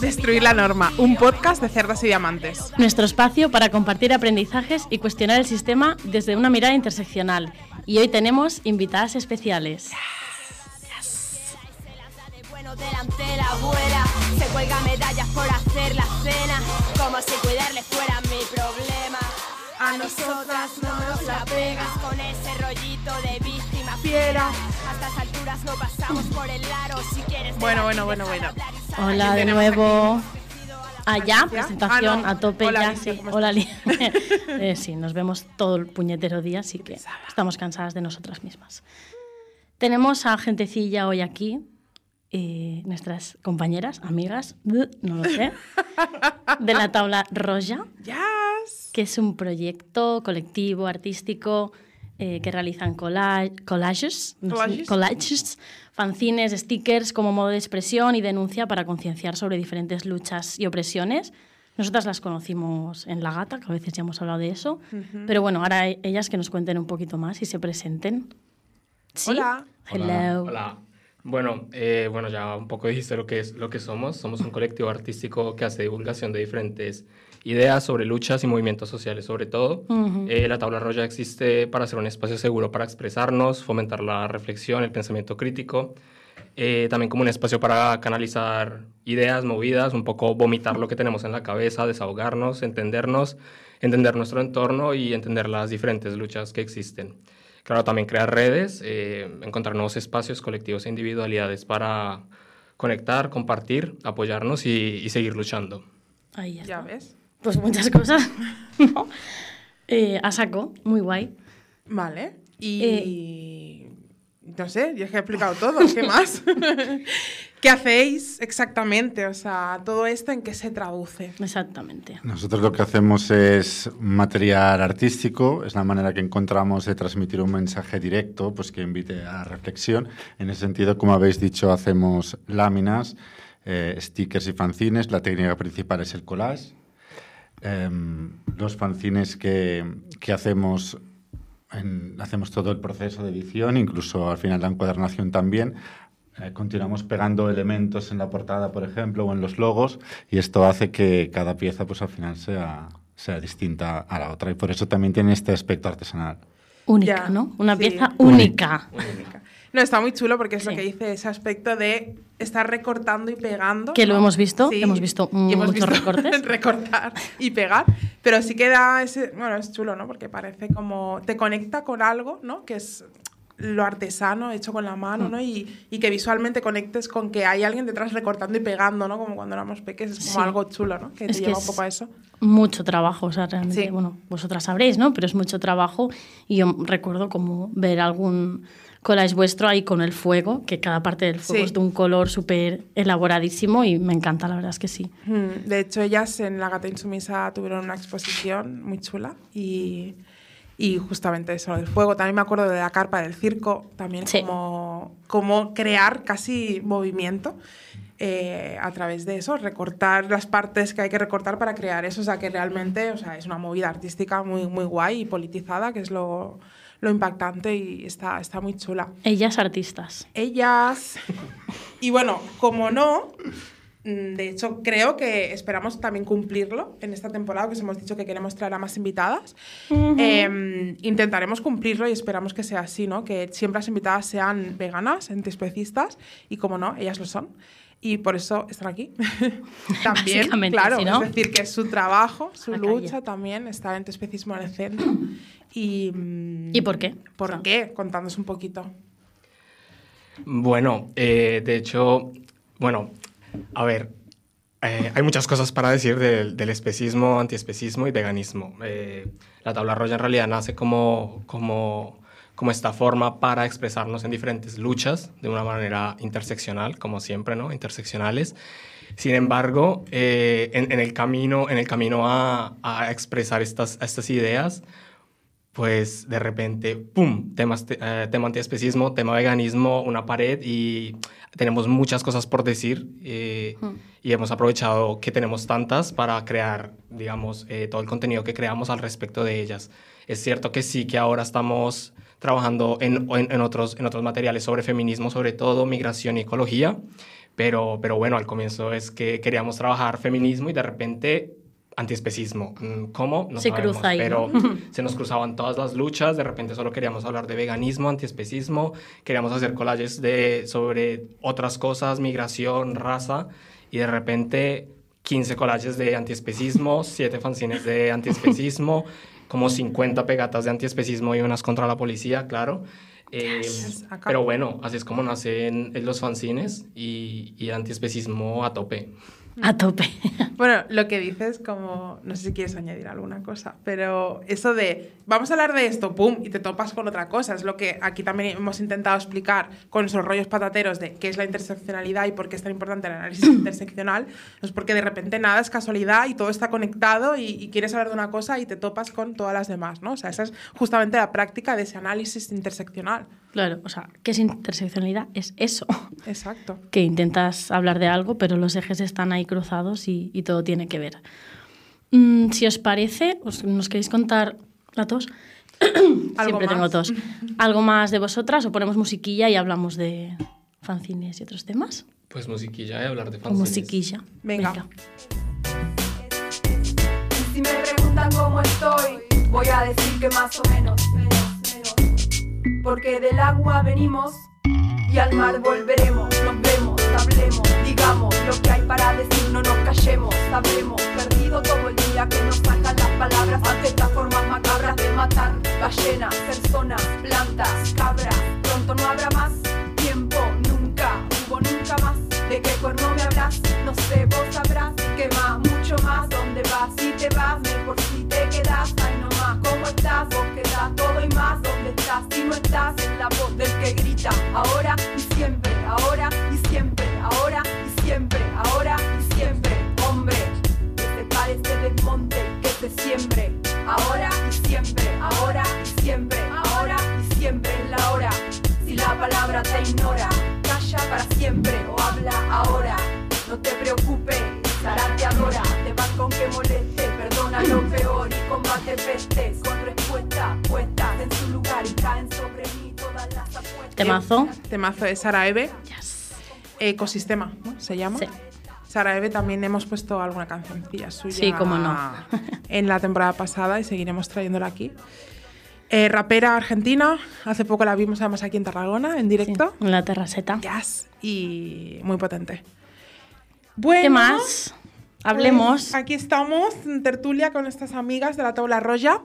Destruir la norma, un podcast de cerdas y diamantes. Nuestro espacio para compartir aprendizajes y cuestionar el sistema desde una mirada interseccional. Y hoy tenemos invitadas especiales. Bueno, delante la abuela se cuelga medallas por hacer la cena, como si cuidarle fuera mi problema. A nosotras no nos la pegas con ese rollito de víctima fiera. A estas alturas no pasamos por el aro si quieres. Bueno, bueno, bueno, bueno. Hola de nuevo. Ah, ya, ¿Ya? presentación Ah, no. a tope Hola, ya, sí. ¿cómo Hola, Eh, sí, nos vemos todo el puñetero día, así que estamos cansadas de nosotras mismas. Tenemos a gentecilla hoy aquí, eh, nuestras compañeras, amigas, no lo sé, de la tabla roja, Yes. que es un proyecto colectivo, artístico, eh, que realizan colla- collages, Collages. collages, fanzines, stickers como modo de expresión y denuncia para concienciar sobre diferentes luchas y opresiones. Nosotras las conocimos en La Gata, que a veces ya hemos hablado de eso. Pero bueno, ahora e- ellas que nos cuenten un poquito más y se presenten. ¿Sí? Hola. Hello. Hola. Bueno, eh, bueno, ya un poco dijiste lo que es lo que somos. Somos un colectivo artístico que hace divulgación de diferentes ideas sobre luchas y movimientos sociales, sobre todo. Eh, la tabla roja existe para ser un espacio seguro para expresarnos, fomentar la reflexión, el pensamiento crítico. eh, también como un espacio para canalizar ideas movidas, un poco vomitar lo que tenemos en la cabeza, desahogarnos, entendernos, entender nuestro entorno y entender las diferentes luchas que existen. Claro, también crear redes, eh, encontrar nuevos espacios colectivos e individualidades para conectar, compartir, apoyarnos y, y seguir luchando. Ahí ya ves. Pues muchas cosas. ¿no? Eh, a saco, muy guay. Vale. Y. Eh. No sé, es que he explicado todo. ¿Qué más? ¿Qué hacéis exactamente? O sea, todo esto en qué se traduce. Exactamente. Nosotros lo que hacemos es material artístico, es la manera que encontramos de transmitir un mensaje directo, pues que invite a reflexión. En ese sentido, como habéis dicho, hacemos láminas, eh, stickers y fanzines. La técnica principal es el collage. Em, los fanzines que, que hacemos, en- hacemos todo el proceso de edición, incluso al final la encuadernación también. Eh, continuamos pegando elementos en la portada, por ejemplo, o en los logos, y esto hace que cada pieza, pues al final sea, sea distinta a la otra, y por eso también tiene este aspecto artesanal. Única, Ya, ¿no? Una sí. pieza única. Única. No, está muy chulo porque es lo que dice ese aspecto de estar recortando y pegando. Que lo ¿no? hemos visto, hemos visto y hemos muchos visto recortes. recortar y pegar, pero sí queda ese, bueno, es chulo, ¿no? Porque parece como te conecta con algo, ¿no? Que es lo artesano hecho con la mano, Mm. ¿no? Y, y que visualmente conectes con que hay alguien detrás recortando y pegando, ¿no? Como cuando éramos pequeños, es como Sí. algo chulo, ¿no? Que Es te que lleva un poco a eso. Mucho trabajo, o sea, realmente, Sí. bueno, vosotras sabréis, ¿no? Pero es mucho trabajo y yo recuerdo como ver algún collage vuestro ahí con el fuego, que cada parte del fuego Sí. es de un color súper elaboradísimo y me encanta, la verdad es que sí. Mm, De hecho, ellas en La Gata Insumisa tuvieron una exposición muy chula y, y justamente eso, el fuego. También me acuerdo de la carpa del circo, también Sí. como, como crear casi movimiento eh, a través de eso, recortar las partes que hay que recortar para crear eso. O sea, que realmente o sea, es una movida artística muy, muy guay y politizada, que es lo, lo impactante y está, está muy chula Ellas artistas. ellas. Y bueno, como no, mm, de hecho creo que esperamos también cumplirlo en esta temporada, que os hemos dicho que queremos traer a más invitadas. Eh, intentaremos cumplirlo y esperamos que sea así, ¿no? Que siempre las invitadas sean veganas, antiespecistas, y como no, ellas lo son. Y por eso están aquí. también, claro, si no- es decir, que es su trabajo, su calle. lucha también, está el antiespecismo en el centro. Y, mm, ¿Y por qué? ¿Por qué? Contándonos un poquito. Bueno, eh, de hecho, bueno, a ver, eh, hay muchas cosas para decir del, del especismo, antiespecismo y veganismo. Eh, la tabla roja en realidad nace como, como, como esta forma para expresarnos en diferentes luchas de una manera interseccional, como siempre, ¿no? Interseccionales. Sin embargo, eh, en, el camino, en el camino a, a expresar estas, estas ideas, pues de repente, ¡pum!, temas, eh, tema antiespecismo, tema veganismo, una pared y tenemos muchas cosas por decir eh, y hemos aprovechado que tenemos tantas para crear, digamos, eh, todo el contenido que creamos al respecto de ellas. Es cierto que sí, que ahora estamos trabajando en, en, otros, en otros materiales sobre feminismo, sobre todo migración y ecología, pero, pero bueno, al comienzo es que queríamos trabajar feminismo y de repente antiespecismo. Mm, ¿Cómo? No se cruza ahí, pero se nos cruzaban todas las luchas, de repente solo queríamos hablar de veganismo, antiespecismo, queríamos hacer collages de, sobre otras cosas, migración, raza, y de repente 15 collages de antiespecismo, 7 fanzines de antiespecismo, como 50 pegatas de antiespecismo y unas contra la policía, claro. Eh, pero bueno, así es como nacen los fanzines y, y antiespecismo a tope. A tope. Bueno, lo que dices, como, no sé si quieres añadir alguna cosa, pero eso de, vamos a hablar de esto, pum, y te topas con otra cosa, es lo que aquí también hemos intentado explicar con esos rollos patateros de qué es la interseccionalidad y por qué es tan importante el análisis interseccional, es porque de repente nada es casualidad y todo está conectado y, y, quieres hablar de una cosa y te topas con todas las demás, ¿no? O sea, esa es justamente la práctica de ese análisis interseccional. Claro, o sea, ¿qué es interseccionalidad? Es eso. Exacto. Que intentas hablar de algo, pero los ejes están ahí cruzados y, y todo tiene que ver. Mm, si os parece, os, ¿nos queréis contar a todos? Siempre tengo tos. ¿Algo más de vosotras o ponemos musiquilla y hablamos de fanzines y otros temas? Pues musiquilla y hablar de fanzines. musiquilla. Venga. Venga. Si me preguntan cómo estoy, voy a decir que más o menos porque del agua venimos y al mar volveremos. Nos vemos, hablemos, digamos lo que hay para decir, no nos callemos. Habremos perdido todo el día que nos sacan las palabras ante estas formas macabras de matar ballenas, personas, plantas, cabras. Pronto no habrá más tiempo, nunca hubo nunca más. ¿De qué cuerno me hablas? No sé, vos sabrás que más, mucho más. ¿Dónde vas? Si te vas, mejor si te quedas. Ay, no más, ¿cómo estás? Vos no estás en la voz del que grita. Ahora y siempre, ahora y siempre, ahora y siempre, ahora y siempre. Hombre, que se pare este desmonte, que se siembre. Ahora y siempre, ahora y siempre, ahora y siempre en la hora. Si la palabra te ignora para siempre o habla ahora. No te preocupes, Sara te adora. Te vas con que moleste, perdona lo peor y combate pestes con respuesta puesta en su lugar y caen sobre mí todas las apuestas. Temazo. Temazo de Sara Eve. Yes. Ecosistema, ¿no? Se llama. Sí. Sara Eve también hemos puesto alguna cancioncilla suya Sí, cómo no. en la temporada pasada y seguiremos trayéndola aquí. Eh, rapera argentina, hace poco la vimos además aquí en Tarragona, en directo. Sí, en la terraceta. Yes, y muy potente. Bueno, ¿Qué más? Hablemos. Pues aquí estamos en tertulia con estas amigas de la tabla roya.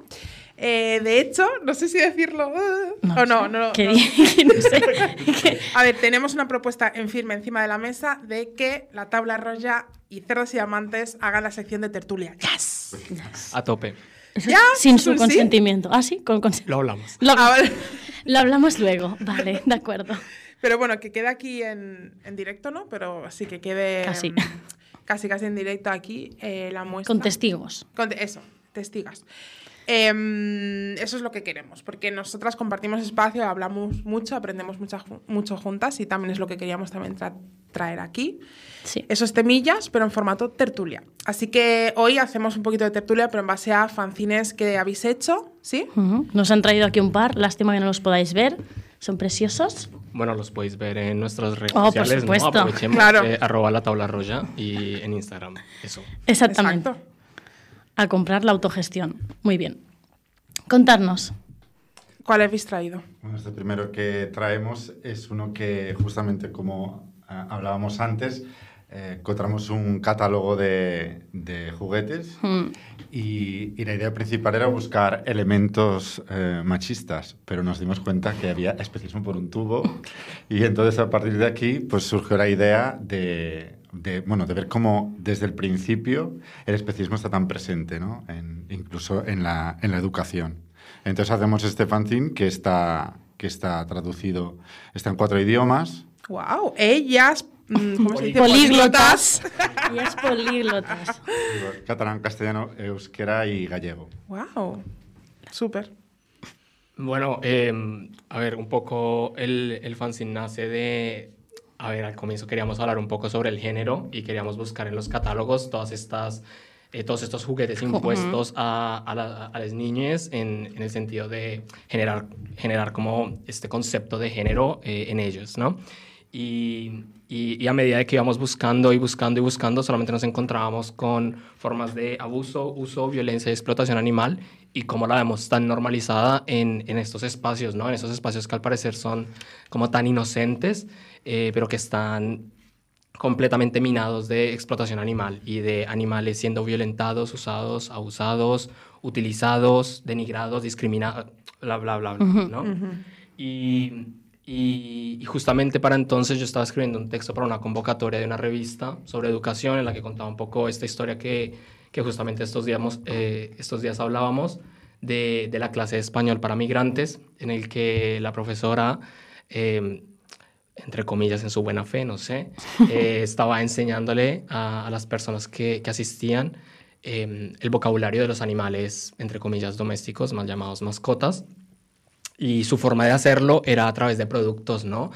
Eh, de hecho, no sé si decirlo uh, No o no, no, no, ¿Qué no. di- no sé. A ver, tenemos una propuesta en firme encima de la mesa de que la tabla roya y cerdos y amantes hagan la sección de tertulia. Yes. A tope. ¿Ya? Sin su ¿Sí? consentimiento. Ah, sí, con consentimiento. Lo hablamos. Lo, Ah, vale. lo hablamos luego. Vale, de acuerdo. Pero bueno, que quede aquí en, en directo, ¿no? Pero sí que quede Casi. mm, casi, casi en directo aquí eh, la muestra. Con testigos. Con te- eso, testigas. Em, eso es lo que queremos, porque nosotras compartimos espacio, hablamos mucho, aprendemos mucha mucho juntas y también es lo que queríamos también tra- traer aquí. Sí. Esos temillas, pero en formato tertulia. Así que hoy hacemos un poquito de tertulia, pero en base a fanzines que habéis hecho, ¿sí? Ujú. Nos han traído aquí un par. Lástima que no los podáis ver. Son preciosos. Bueno, los podéis ver en nuestras redes Oh, por sociales, supuesto. ¿no? Aprovechemos Claro. eh, arroba la tabla roya y en Instagram. Eso. Exactamente. Exacto. A comprar la autogestión. Muy bien. Contarnos. ¿Cuál habéis traído? Bueno, este primero que traemos es uno que justamente como ah, hablábamos antes, eh, encontramos un catálogo de, de juguetes Mm. y, y la idea principal era buscar elementos eh, machistas, pero nos dimos cuenta que había especismo por un tubo y entonces a partir de aquí pues surgió la idea de, de, bueno, de ver cómo desde el principio el especismo está tan presente, ¿no? En- incluso en la, en la educación. Entonces hacemos este fanzine que está que está traducido, está en cuatro idiomas. ¡Wow! Ellas, ¿cómo se dice? Políglotas. Ellas políglotas. Catalán, castellano, euskera y gallego. ¡Wow! Súper. Bueno, eh, a ver, un poco el, el fanzine nace de... A ver, al comienzo queríamos hablar un poco sobre el género y queríamos buscar en los catálogos todas estas, eh, todos estos juguetes impuestos a, a, la- a las niñas en, en el sentido de generar, generar como este concepto de género eh, en ellos, ¿no? Y, y, y a medida de que íbamos buscando y buscando y buscando, solamente nos encontrábamos con formas de abuso, uso, violencia y explotación animal y cómo la vemos tan normalizada en, en estos espacios, ¿no? En esos espacios que al parecer son como tan inocentes, eh, pero que están completamente minados de explotación animal y de animales siendo violentados, usados, abusados, utilizados, denigrados, discriminados, bla, bla, bla, bla, ¿no? y, y- y justamente para entonces yo estaba escribiendo un texto para una convocatoria de una revista sobre educación en la que contaba un poco esta historia que, que justamente estos días, eh, estos días hablábamos de, de la clase de español para migrantes, en el que la profesora... eh, entre comillas, en su buena fe, no sé, eh, estaba enseñándole a, a las personas que, que asistían eh, el vocabulario de los animales, entre comillas, domésticos, mal llamados mascotas. Y su forma de hacerlo era a través de productos, ¿no?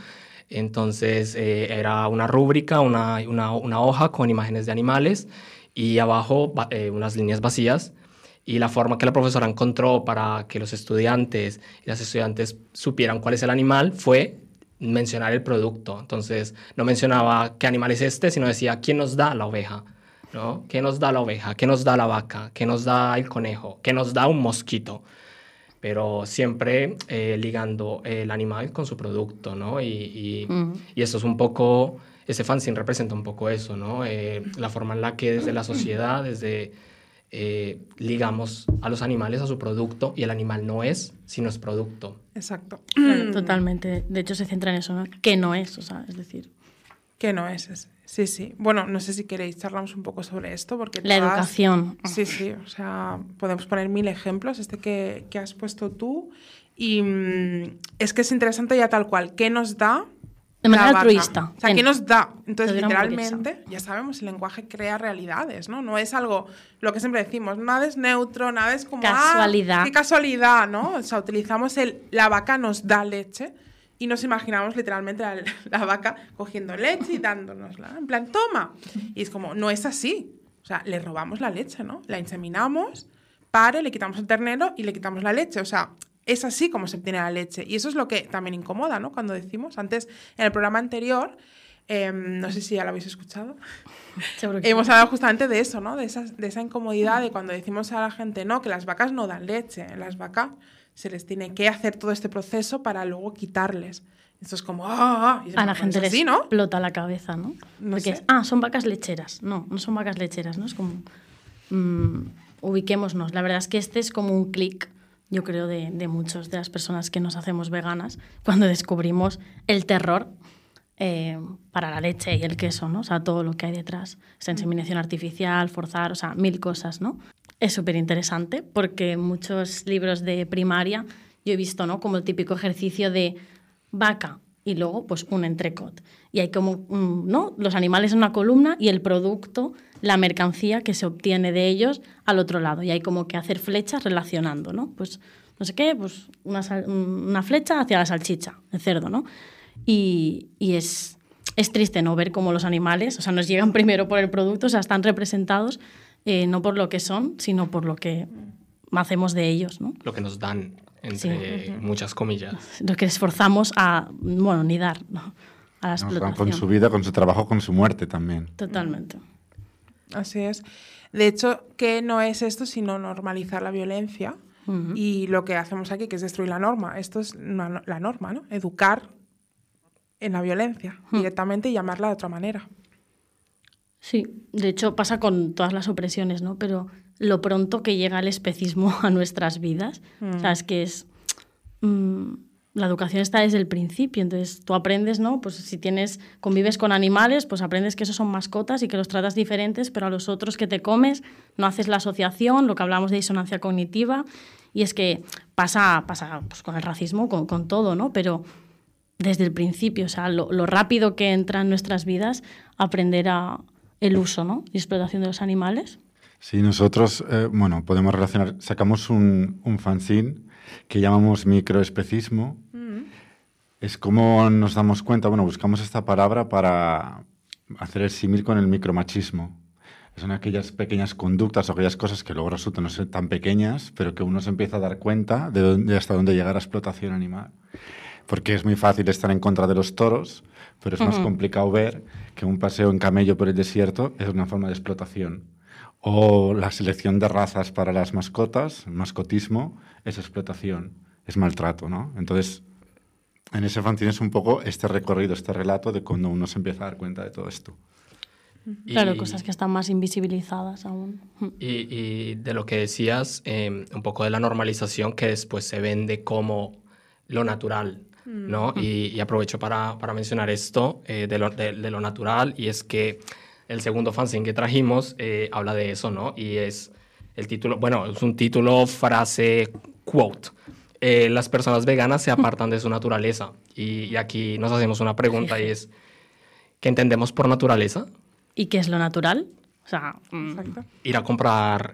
Entonces eh, era una rúbrica, una, una, hoja con imágenes de animales y abajo eh, unas líneas vacías. Y la forma que la profesora encontró para que los estudiantes y las estudiantes supieran cuál es el animal fue mencionar el producto. Entonces no mencionaba qué animal es este, sino decía quién nos da la oveja. ¿no? ¿Qué nos da la oveja? ¿Qué nos da la vaca? ¿Qué nos da el conejo? ¿Qué nos da un mosquito? Pero siempre eh, ligando el animal con su producto, ¿no? Y, y, y esto es un poco, ese fanzine representa un poco eso, ¿no? Eh, la forma en la que desde la sociedad, desde, eh, ligamos a los animales a su producto y el animal no es, sino es producto. Exacto. Claro, totalmente. De hecho, se centra en eso, ¿no? Que no es, o sea, es decir, Que no es ese. Sí, sí. Bueno, no sé si queréis charlamos un poco sobre esto, porque la todas- educación. Sí, sí. O sea, podemos poner mil ejemplos, este que, que has puesto tú. Y mm, es que es interesante ya tal cual. ¿Qué nos da? De la manera vaca? altruista. O sea, ¿qué nos da? Entonces, literalmente, ya sabemos, el lenguaje crea realidades, ¿no? No es algo, lo que siempre decimos, nada es neutro, nada es como... ah, Casualidad. qué casualidad, ¿no? O sea, utilizamos el, la vaca nos da leche y nos imaginamos literalmente la, la vaca cogiendo leche y dándonosla. En plan, toma. Y es como, no es así. O sea, le robamos la leche, ¿no? La inseminamos, pare, le quitamos el ternero y le quitamos la leche. O sea, es así como se obtiene la leche. Y eso es lo que también incomoda, ¿no? Cuando decimos, antes, en el programa anterior, em, no sé si ya lo habéis escuchado, hemos hablado justamente de eso, ¿no? De esa, de esa incomodidad de cuando decimos a la gente, no, que las vacas no dan leche. Las vacas se les tiene que hacer todo este proceso para luego quitarles. Esto es como, ah, ah", y a la pues gente es les así, ¿no? explota la cabeza, ¿no? No Porque sé. ah, son vacas lecheras. No, no son vacas lecheras, ¿no? Es como, mm, ubiquémonos. La verdad es que este es como un clic, yo creo, de, de muchos de las personas que nos hacemos veganas cuando descubrimos el terror eh, para la leche y el queso, ¿no? O sea, todo lo que hay detrás. Esa inseminación artificial, forzar, o sea, mil cosas, ¿no? Es súper interesante porque muchos libros de primaria yo he visto, ¿no? Como el típico ejercicio de vaca y luego pues un entrecot. Y hay como, ¿no? Los animales en una columna y el producto, la mercancía que se obtiene de ellos al otro lado. Y hay como que hacer flechas relacionando, ¿no? Pues no sé qué, pues una, una flecha hacia la salchicha, el cerdo, ¿no? Y, y es, es triste, ¿no? Ver cómo los animales, o sea, nos llegan primero por el producto, o sea, están representados eh, no por lo que son, sino por lo que hacemos de ellos, ¿no? Lo que nos dan, entre muchas comillas. Lo que esforzamos a, bueno, ni dar, ¿no? A la Nos dan explotación. con su vida, con su trabajo, con su muerte también. Totalmente. Así es. De hecho, ¿qué no es esto sino normalizar la violencia? Y lo que hacemos aquí, que es destruir la norma. Esto es una la norma, ¿no? Educar en la violencia directamente y llamarla de otra manera. Sí, de hecho pasa con todas las opresiones, ¿no? Pero lo pronto que llega el especismo a nuestras vidas, o sea, es que es... mm, la educación está desde el principio, entonces tú aprendes, ¿no? Pues si tienes, convives con animales, pues aprendes que esos son mascotas y que los tratas diferentes, pero a los otros que te comes no haces la asociación, lo que hablamos de disonancia cognitiva, Y es que pasa, pasa pues, con el racismo, con, con, todo, ¿no? Pero desde el principio, o sea, lo, lo rápido que entra en nuestras vidas aprender a el uso ¿no? y explotación de los animales. Sí, nosotros, eh, bueno, podemos relacionar, sacamos un, un fanzine que llamamos microespecismo. Mm. Es como nos damos cuenta, bueno, buscamos esta palabra para hacer el símil con el micromachismo. Son aquellas pequeñas conductas o aquellas cosas que luego resultan no ser tan pequeñas, pero que uno se empieza a dar cuenta de, dónde, hasta dónde llega la explotación animal. Porque es muy fácil estar en contra de los toros, pero es más complicado ver que un paseo en camello por el desierto es una forma de explotación. O la selección de razas para las mascotas, mascotismo, es explotación, es maltrato, ¿no? Entonces, en ese fanzine es un poco este recorrido, este relato de cuando uno se empieza a dar cuenta de todo esto. Claro, cosas que están más invisibilizadas aún. Y, de lo que decías, em, un poco de la normalización que después se vende como lo natural, ¿no? Mm. Y, aprovecho para, para, mencionar esto eh, de, lo, de, lo, natural, y es que el segundo fanzine que trajimos eh, habla de eso, ¿no? Y es el título, bueno, es un título, frase, quote. Eh, las personas veganas se apartan de su naturaleza. Y, y aquí nos hacemos una pregunta y es, ¿qué entendemos por naturaleza? ¿Y qué es lo natural? O sea, mm, ir a comprar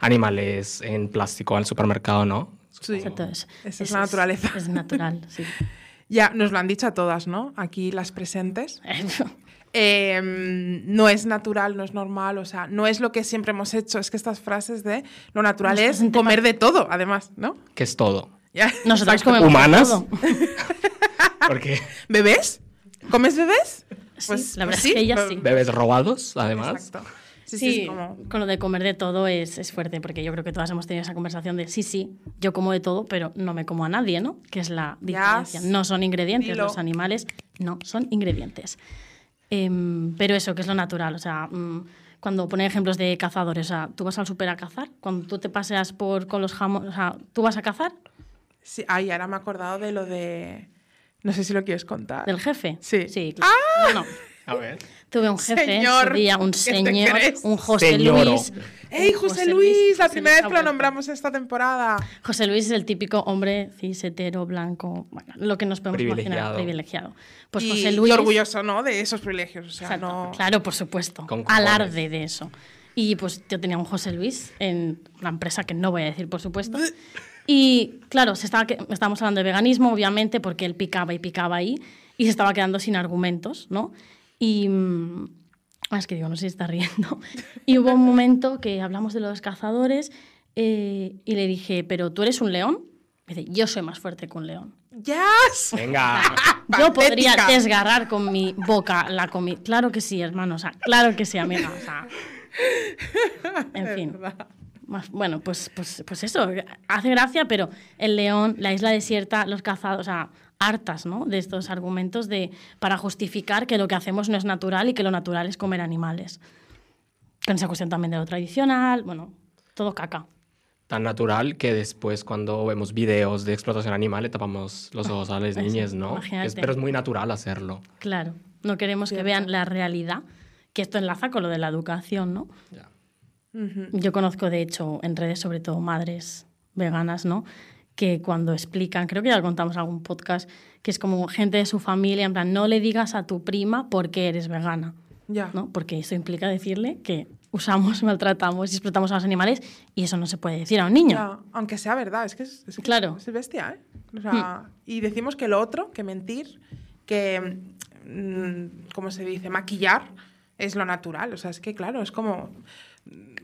animales en plástico al supermercado, ¿no? Sí, Exacto. Es, Esa es, la naturaleza. Es, natural, sí. ya, nos lo han dicho a todas, ¿no? Aquí las presentes. Em, no es natural, no es normal, o sea, no es lo que siempre hemos hecho. Es que estas frases de lo natural es comer de todo, además, ¿no? Que es todo. Nosotros comemos ¿Humanas? todo. ¿Por qué? ¿Bebés? ¿Comes bebés? Pues, la verdad es que ella sí. ¿Bebés robados, además? Exacto. Sí, con lo de comer de todo es, es, fuerte, porque yo creo que todas hemos tenido esa conversación de sí, sí, yo como de todo, pero no me como a nadie, ¿no? Que es la diferencia. No son ingredientes, los animales no son ingredientes. Em, pero eso, que es lo natural, o sea, mm, cuando pone ejemplos de cazadores, o sea, tú vas al super a cazar, cuando tú te paseas por con los jamones, o sea, ¿tú vas a cazar? Sí, ay, ahora me he acordado de lo de... No sé si lo quieres contar. ¿Del jefe? Sí. Sí, claro. ¡Ah! No, A ver. Tuve un jefe señor, día, un ¿qué señor, un José Señoro. Luis. ¡Ey, José, Luis! La primera vez que lo nombramos esta temporada. José Luis es el típico hombre cis, hetero, blanco, bueno, lo que nos podemos imaginar, Privilegiado. privilegiado. Pues y, José Luis... y orgulloso, ¿no? De esos privilegios. O sea, Exacto, no... Claro, por supuesto. Alarde de eso. Y pues yo tenía un José Luis en la empresa que no voy a decir, por supuesto. Y claro, se estaba, que- estábamos hablando de veganismo, obviamente, porque él picaba y picaba ahí y se estaba quedando sin argumentos, ¿no? Y. mm, es que digo, no sé si está riendo. Y hubo un momento que hablamos de los cazadores eh, y le dije, ¿pero tú eres un león? Me dice, yo soy más fuerte que un león. ¡Yes! Venga. Yo podría desgarrar con mi boca la comida. Claro que sí, hermano. O sea, claro que sí, amiga. O sea, en fin. Más- Bueno, pues, pues, pues eso, hace gracia, pero el león, la isla desierta, los cazados, o sea, hartas ¿no? de estos argumentos de, para justificar que lo que hacemos no es natural y que lo natural es comer animales. Con esa cuestión también de lo tradicional, bueno, todo caca. Tan natural que después cuando vemos videos de explotación animal le tapamos los ojos a las niñas, ¿no? imagínate. Es- pero es muy natural hacerlo. Claro, no queremos que vean la realidad, que esto enlaza con lo de la educación, ¿no? Ya. Yo conozco, de hecho, en redes, sobre todo madres veganas, ¿no? Que cuando explican, creo que ya lo contamos en algún podcast, que es como gente de su familia, en plan, no le digas a tu prima por qué eres vegana, Ya. ¿no? Porque eso implica decirle que usamos, maltratamos y explotamos a los animales y eso no se puede decir a un niño. Ya, Aunque sea verdad, es que es, Claro. es bestia, ¿eh? O sea, Y decimos que lo otro, que mentir, que, mm, ¿cómo se dice? Maquillar es lo natural. O sea, es que claro, es como...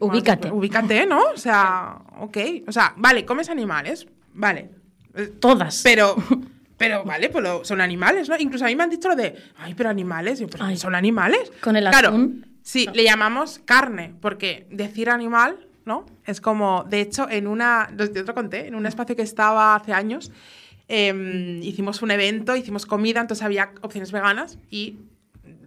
Ubícate. Ubícate, ¿no? O sea, ok. O sea, vale, comes animales, vale. Eh, Todas. Pero, pero vale, pues lo- son animales, ¿no? Incluso a mí me han dicho lo de, ay, pero animales. Yo, pero Ay. son animales. Con el claro, atún. Sí, le llamamos carne, porque decir animal, ¿no? Es como, de hecho, en una, yo te lo conté, en un espacio que estaba hace años, em, hicimos un evento, hicimos comida, entonces había opciones veganas y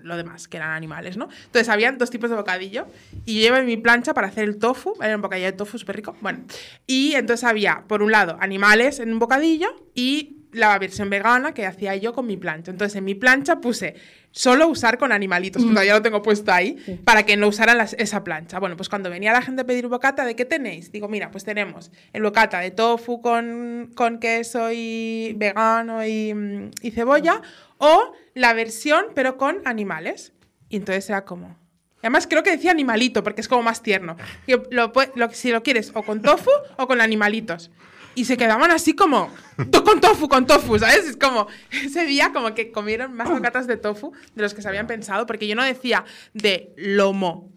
lo demás, que eran animales, ¿no? Entonces habían dos tipos de bocadillo y yo llevé mi plancha para hacer el tofu, era un bocadillo de tofu súper rico, bueno, y entonces había, por un lado, animales en un bocadillo y la versión vegana que hacía yo con mi plancha. Entonces, en mi plancha puse solo usar con animalitos, que todavía lo tengo puesto ahí, para que no usaran las- esa plancha. Bueno, pues cuando venía la gente a pedir bocata, ¿de qué tenéis? Digo, mira, pues tenemos el bocata de tofu con, con queso y vegano y, mm, y cebolla, o la versión, pero con animales. Y entonces era como... Además, creo que decía animalito, porque es como más tierno. Y lo lo- si lo quieres o con tofu o con animalitos. Y se quedaban así como, "To- con tofu, con tofu, ¿sabes? Es como, ese día como que comieron más bocatas de tofu de los que se habían pensado, porque yo no decía de lomo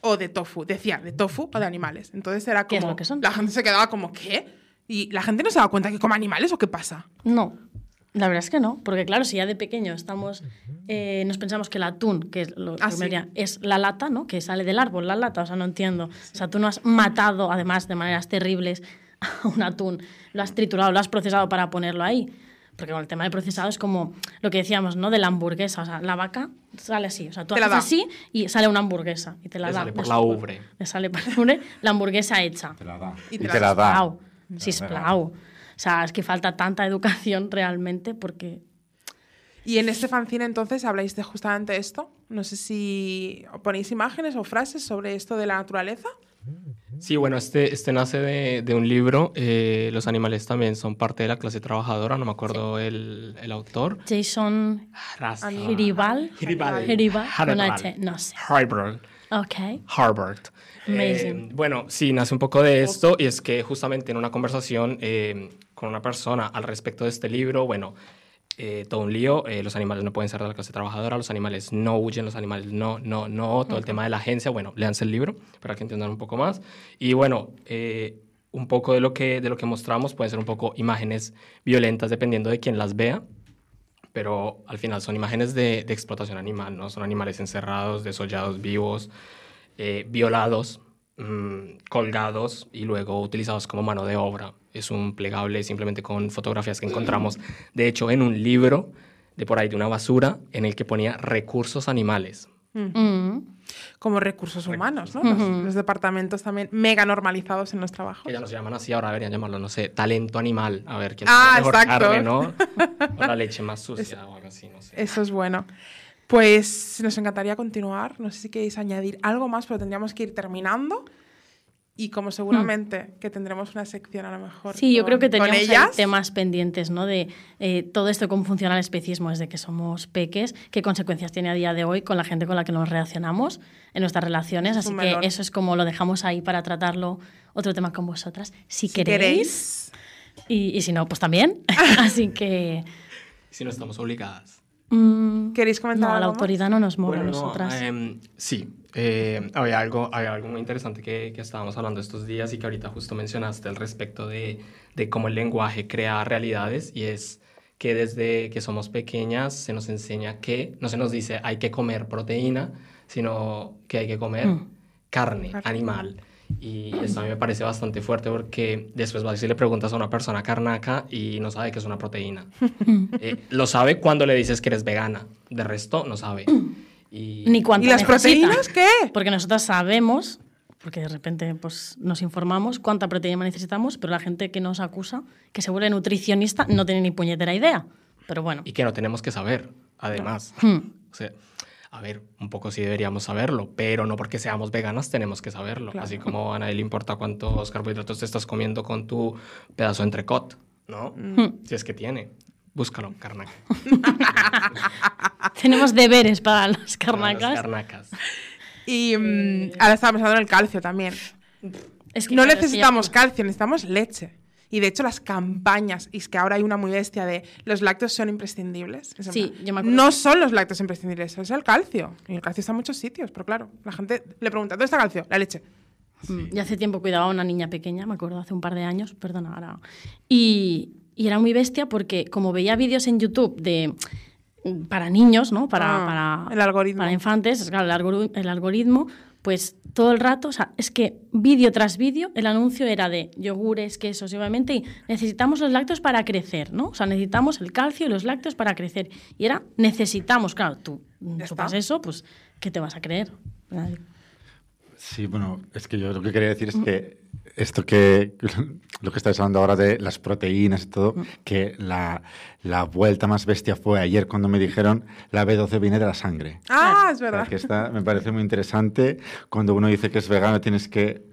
o de tofu, decía de tofu o de animales. Entonces era ¿Qué es como, lo que son? la gente se quedaba como, ¿qué? Y la gente no se daba cuenta que come animales o qué pasa. No, la verdad es que no, porque claro, si ya de pequeño estamos, eh, nos pensamos que el atún, que es, lo Ah, que me sí. diría, es la lata, ¿no? Que sale del árbol, la lata, o sea, no entiendo. O sea, tú no has matado, además, de maneras terribles a un atún, lo has triturado, lo has procesado para ponerlo ahí. Porque con el tema del procesado es como lo que decíamos, ¿no? De la hamburguesa, o sea, la vaca sale así, o sea, tú Te la haces así y sale una hamburguesa y te la Le da. sale por después. la ubre. Le sale por la ubre la hamburguesa hecha. Te la da. Y Y te te, la la da. Sisplau, sisplau. O sea, es que falta tanta educación realmente porque Y en este fanzine entonces habláis de justamente esto. No sé si ponéis imágenes o frases sobre esto de la naturaleza. Sí, bueno, este, este nace de, de un libro. eh, los animales también son parte de la clase trabajadora, no me acuerdo el, el autor. Jason Hiribal. Hiribal. Hiribal, no sé. Haribal. Ok. Harvard. Amazing. Eh, bueno, sí, nace un poco de esto y es que justamente en una conversación eh, con una persona al respecto de este libro, bueno, eh, todo un lío, eh, los animales no pueden ser de la clase trabajadora, los animales no huyen, los animales no, no, no, todo el tema de la agencia, bueno, léanse el libro para que entiendan un poco más. Y bueno, eh, un poco de lo, que, de lo que mostramos pueden ser un poco imágenes violentas dependiendo de quién las vea, pero al final son imágenes de, de explotación animal, ¿no? Son animales encerrados, desollados vivos, eh, violados, mm, colgados y luego utilizados como mano de obra. Es un plegable simplemente con fotografías que encontramos, de hecho, en un libro de por ahí de una basura en el que ponía recursos animales. Mm. Como recursos humanos, ¿no? Los, los departamentos también mega normalizados en los trabajos. Que ya nos llaman así, ahora deberían llamarlo, no sé, talento animal. A ver quién Ah, mejor exacto. carne, ¿no? O la leche más sucia o algo así, no sé. Eso es bueno. Pues nos encantaría continuar. No sé si queréis añadir algo más, pero tendríamos que ir terminando. Y como seguramente que tendremos una sección a lo mejor. Sí, yo con- creo que ahí ellas. temas pendientes, ¿no? De eh, todo esto, cómo funciona el especismo desde que somos peques, qué consecuencias tiene a día de hoy con la gente con la que nos relacionamos en nuestras relaciones. Es Así que eso es como lo dejamos ahí para tratarlo otro tema con vosotras, si, Si queréis. queréis. Y, y si no, pues también. Así que. Si no estamos obligadas. Mm, ¿Queréis comentar no, la algo más? autoridad no nos mueve a Bueno, no, nosotras. em, sí, eh, había, algo, había algo muy interesante que, que estábamos hablando estos días y que ahorita justo mencionaste al respecto de, de cómo el lenguaje crea realidades y es que desde que somos pequeñas se nos enseña que, no se nos dice hay que comer proteína, sino que hay que comer Mm. carne, Carne. animal. Y esto a mí me parece bastante fuerte porque después vas y le preguntas a una persona carnaca y no sabe que es una proteína. Eh, lo sabe cuando le dices que eres vegana, de resto no sabe. Y, Ni cuánto ¿Y las necesita. proteínas qué? Porque nosotras sabemos, porque de repente pues, nos informamos cuánta proteína necesitamos, pero la gente que nos acusa, que se vuelve nutricionista, no tiene ni puñetera idea. Pero bueno. y que no tenemos que saber, además. Hmm. O sea, a ver, un poco sí deberíamos saberlo, pero no porque seamos veganas tenemos que saberlo. Claro. Así como a nadie le importa cuántos carbohidratos te estás comiendo con tu pedazo de entrecot, ¿no? Hmm. Si es que tiene. Búscalo, carnaca. Tenemos deberes para las Para las carnacas. carnacas. Y mm, ahora estamos hablando del calcio también. Es que, no claro, necesitamos calcio, necesitamos leche. Y de hecho las campañas, y es que ahora hay una muy bestia de los lácteos son imprescindibles. Sí, plan, yo me acuerdo. No son los lácteos imprescindibles, es el calcio. Y el calcio está en muchos sitios, pero claro, la gente le pregunta, ¿dónde está el calcio? La leche. Mm, Ya hace tiempo cuidaba a una niña pequeña, me acuerdo, hace un par de años, perdona, ahora. Y, y era muy bestia porque como veía vídeos en YouTube de mm, para niños, ¿no? Para, Ah, para, el algoritmo. para infantes, claro, el, algori- el algoritmo, pues todo el rato, o sea, es que vídeo tras vídeo el anuncio era de yogures, quesos, y obviamente y necesitamos los lácteos para crecer, ¿no? O sea, necesitamos el calcio y los lácteos para crecer. Y era necesitamos, claro, tú está. eso, pues, ¿qué te vas a creer? Sí, bueno, es que yo lo que quería decir es que esto que lo que estáis hablando ahora de las proteínas y todo, que la, la vuelta más bestia fue ayer cuando me dijeron la B12 viene de la sangre. Ah, es O sea, verdad. que esta me parece muy interesante. Cuando uno dice que es vegano tienes que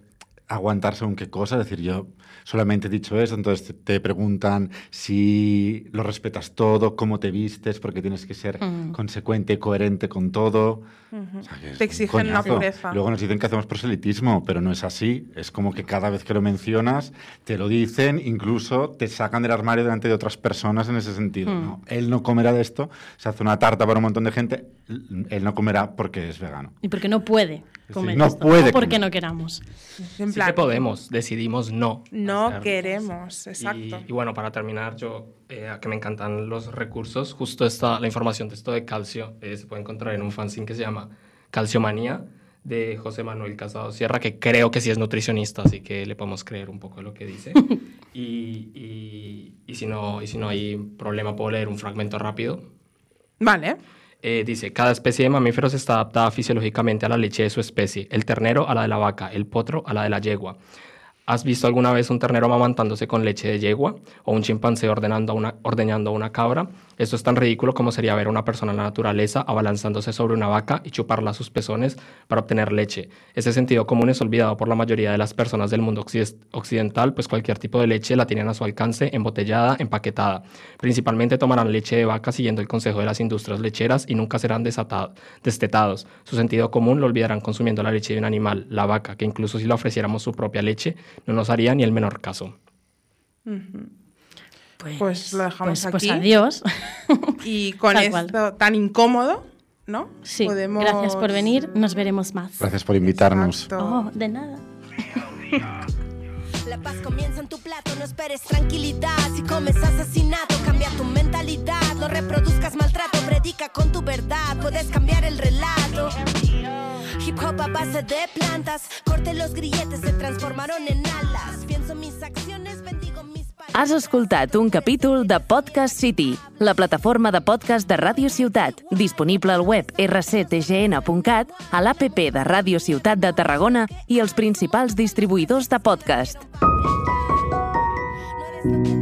aguantar según qué cosa. Es decir, yo solamente he dicho eso, entonces te, te preguntan si lo respetas todo, cómo te vistes, porque tienes que ser consecuente y coherente con todo. O sea, Te exigen una pureza. Luego nos dicen que hacemos proselitismo, pero no es así. Es como que cada vez que lo mencionas, te lo dicen, incluso te sacan del armario delante de otras personas en ese sentido. ¿no? Él no comerá de esto, se hace una tarta para un montón de gente, él no comerá porque es vegano. Y porque no puede comer no esto, puede no porque comer. no queramos. En Sí que podemos, decidimos no. no hacerlo. queremos, Y, exacto. y bueno, para terminar, yo, eh, que me encantan los recursos, justo esta, la información de esto de calcio eh, se puede encontrar en un fanzine que se llama Calciomanía de José Manuel Casado Sierra, que creo que sí es nutricionista, así que le podemos creer un poco de lo que dice. y, y, y si no, y si no hay problema, puedo leer un fragmento rápido. Vale. Eh, dice, cada especie de mamíferos está adaptada fisiológicamente a la leche de su especie, el ternero a la de la vaca, el potro a la de la yegua. ¿Has visto alguna vez un ternero amamantándose con leche de yegua o un chimpancé ordenando una, ordeñando una cabra? Esto es tan ridículo como sería ver a una persona en la naturaleza abalanzándose sobre una vaca y chuparla a sus pezones para obtener leche. Ese sentido común es olvidado por la mayoría de las personas del mundo occidental, pues cualquier tipo de leche la tienen a su alcance, embotellada, empaquetada. Principalmente tomarán leche de vaca siguiendo el consejo de las industrias lecheras y nunca serán destetados. Su sentido común lo olvidarán consumiendo la leche de un animal, la vaca, que incluso si le ofreciéramos su propia leche, no nos haría ni el menor caso. Pues, Pues lo dejamos pues- pues aquí. adiós. Y con Tal esto cual. tan incómodo, ¿no? Sí, Podemos- gracias por venir. Nos veremos más. Gracias por invitarnos. Oh, de nada. La paz comienza en tu plato, no esperes tranquilidad. Si comes asesinato, cambia tu mentalidad. No reproduzcas maltrato, predica con tu verdad. Puedes cambiar el relato. Hip hop a base de plantas. Corte los grilletes, se transformaron en alas. Pienso mis acciones, bendigo mis palabras. Has escoltat un capítol de Podcast City, la plataforma de podcast de Ràdio Ciutat, disponible al web rctgn.cat, a l'APP de Ràdio Ciutat de Tarragona i els principals distribuïdors de podcast. No eres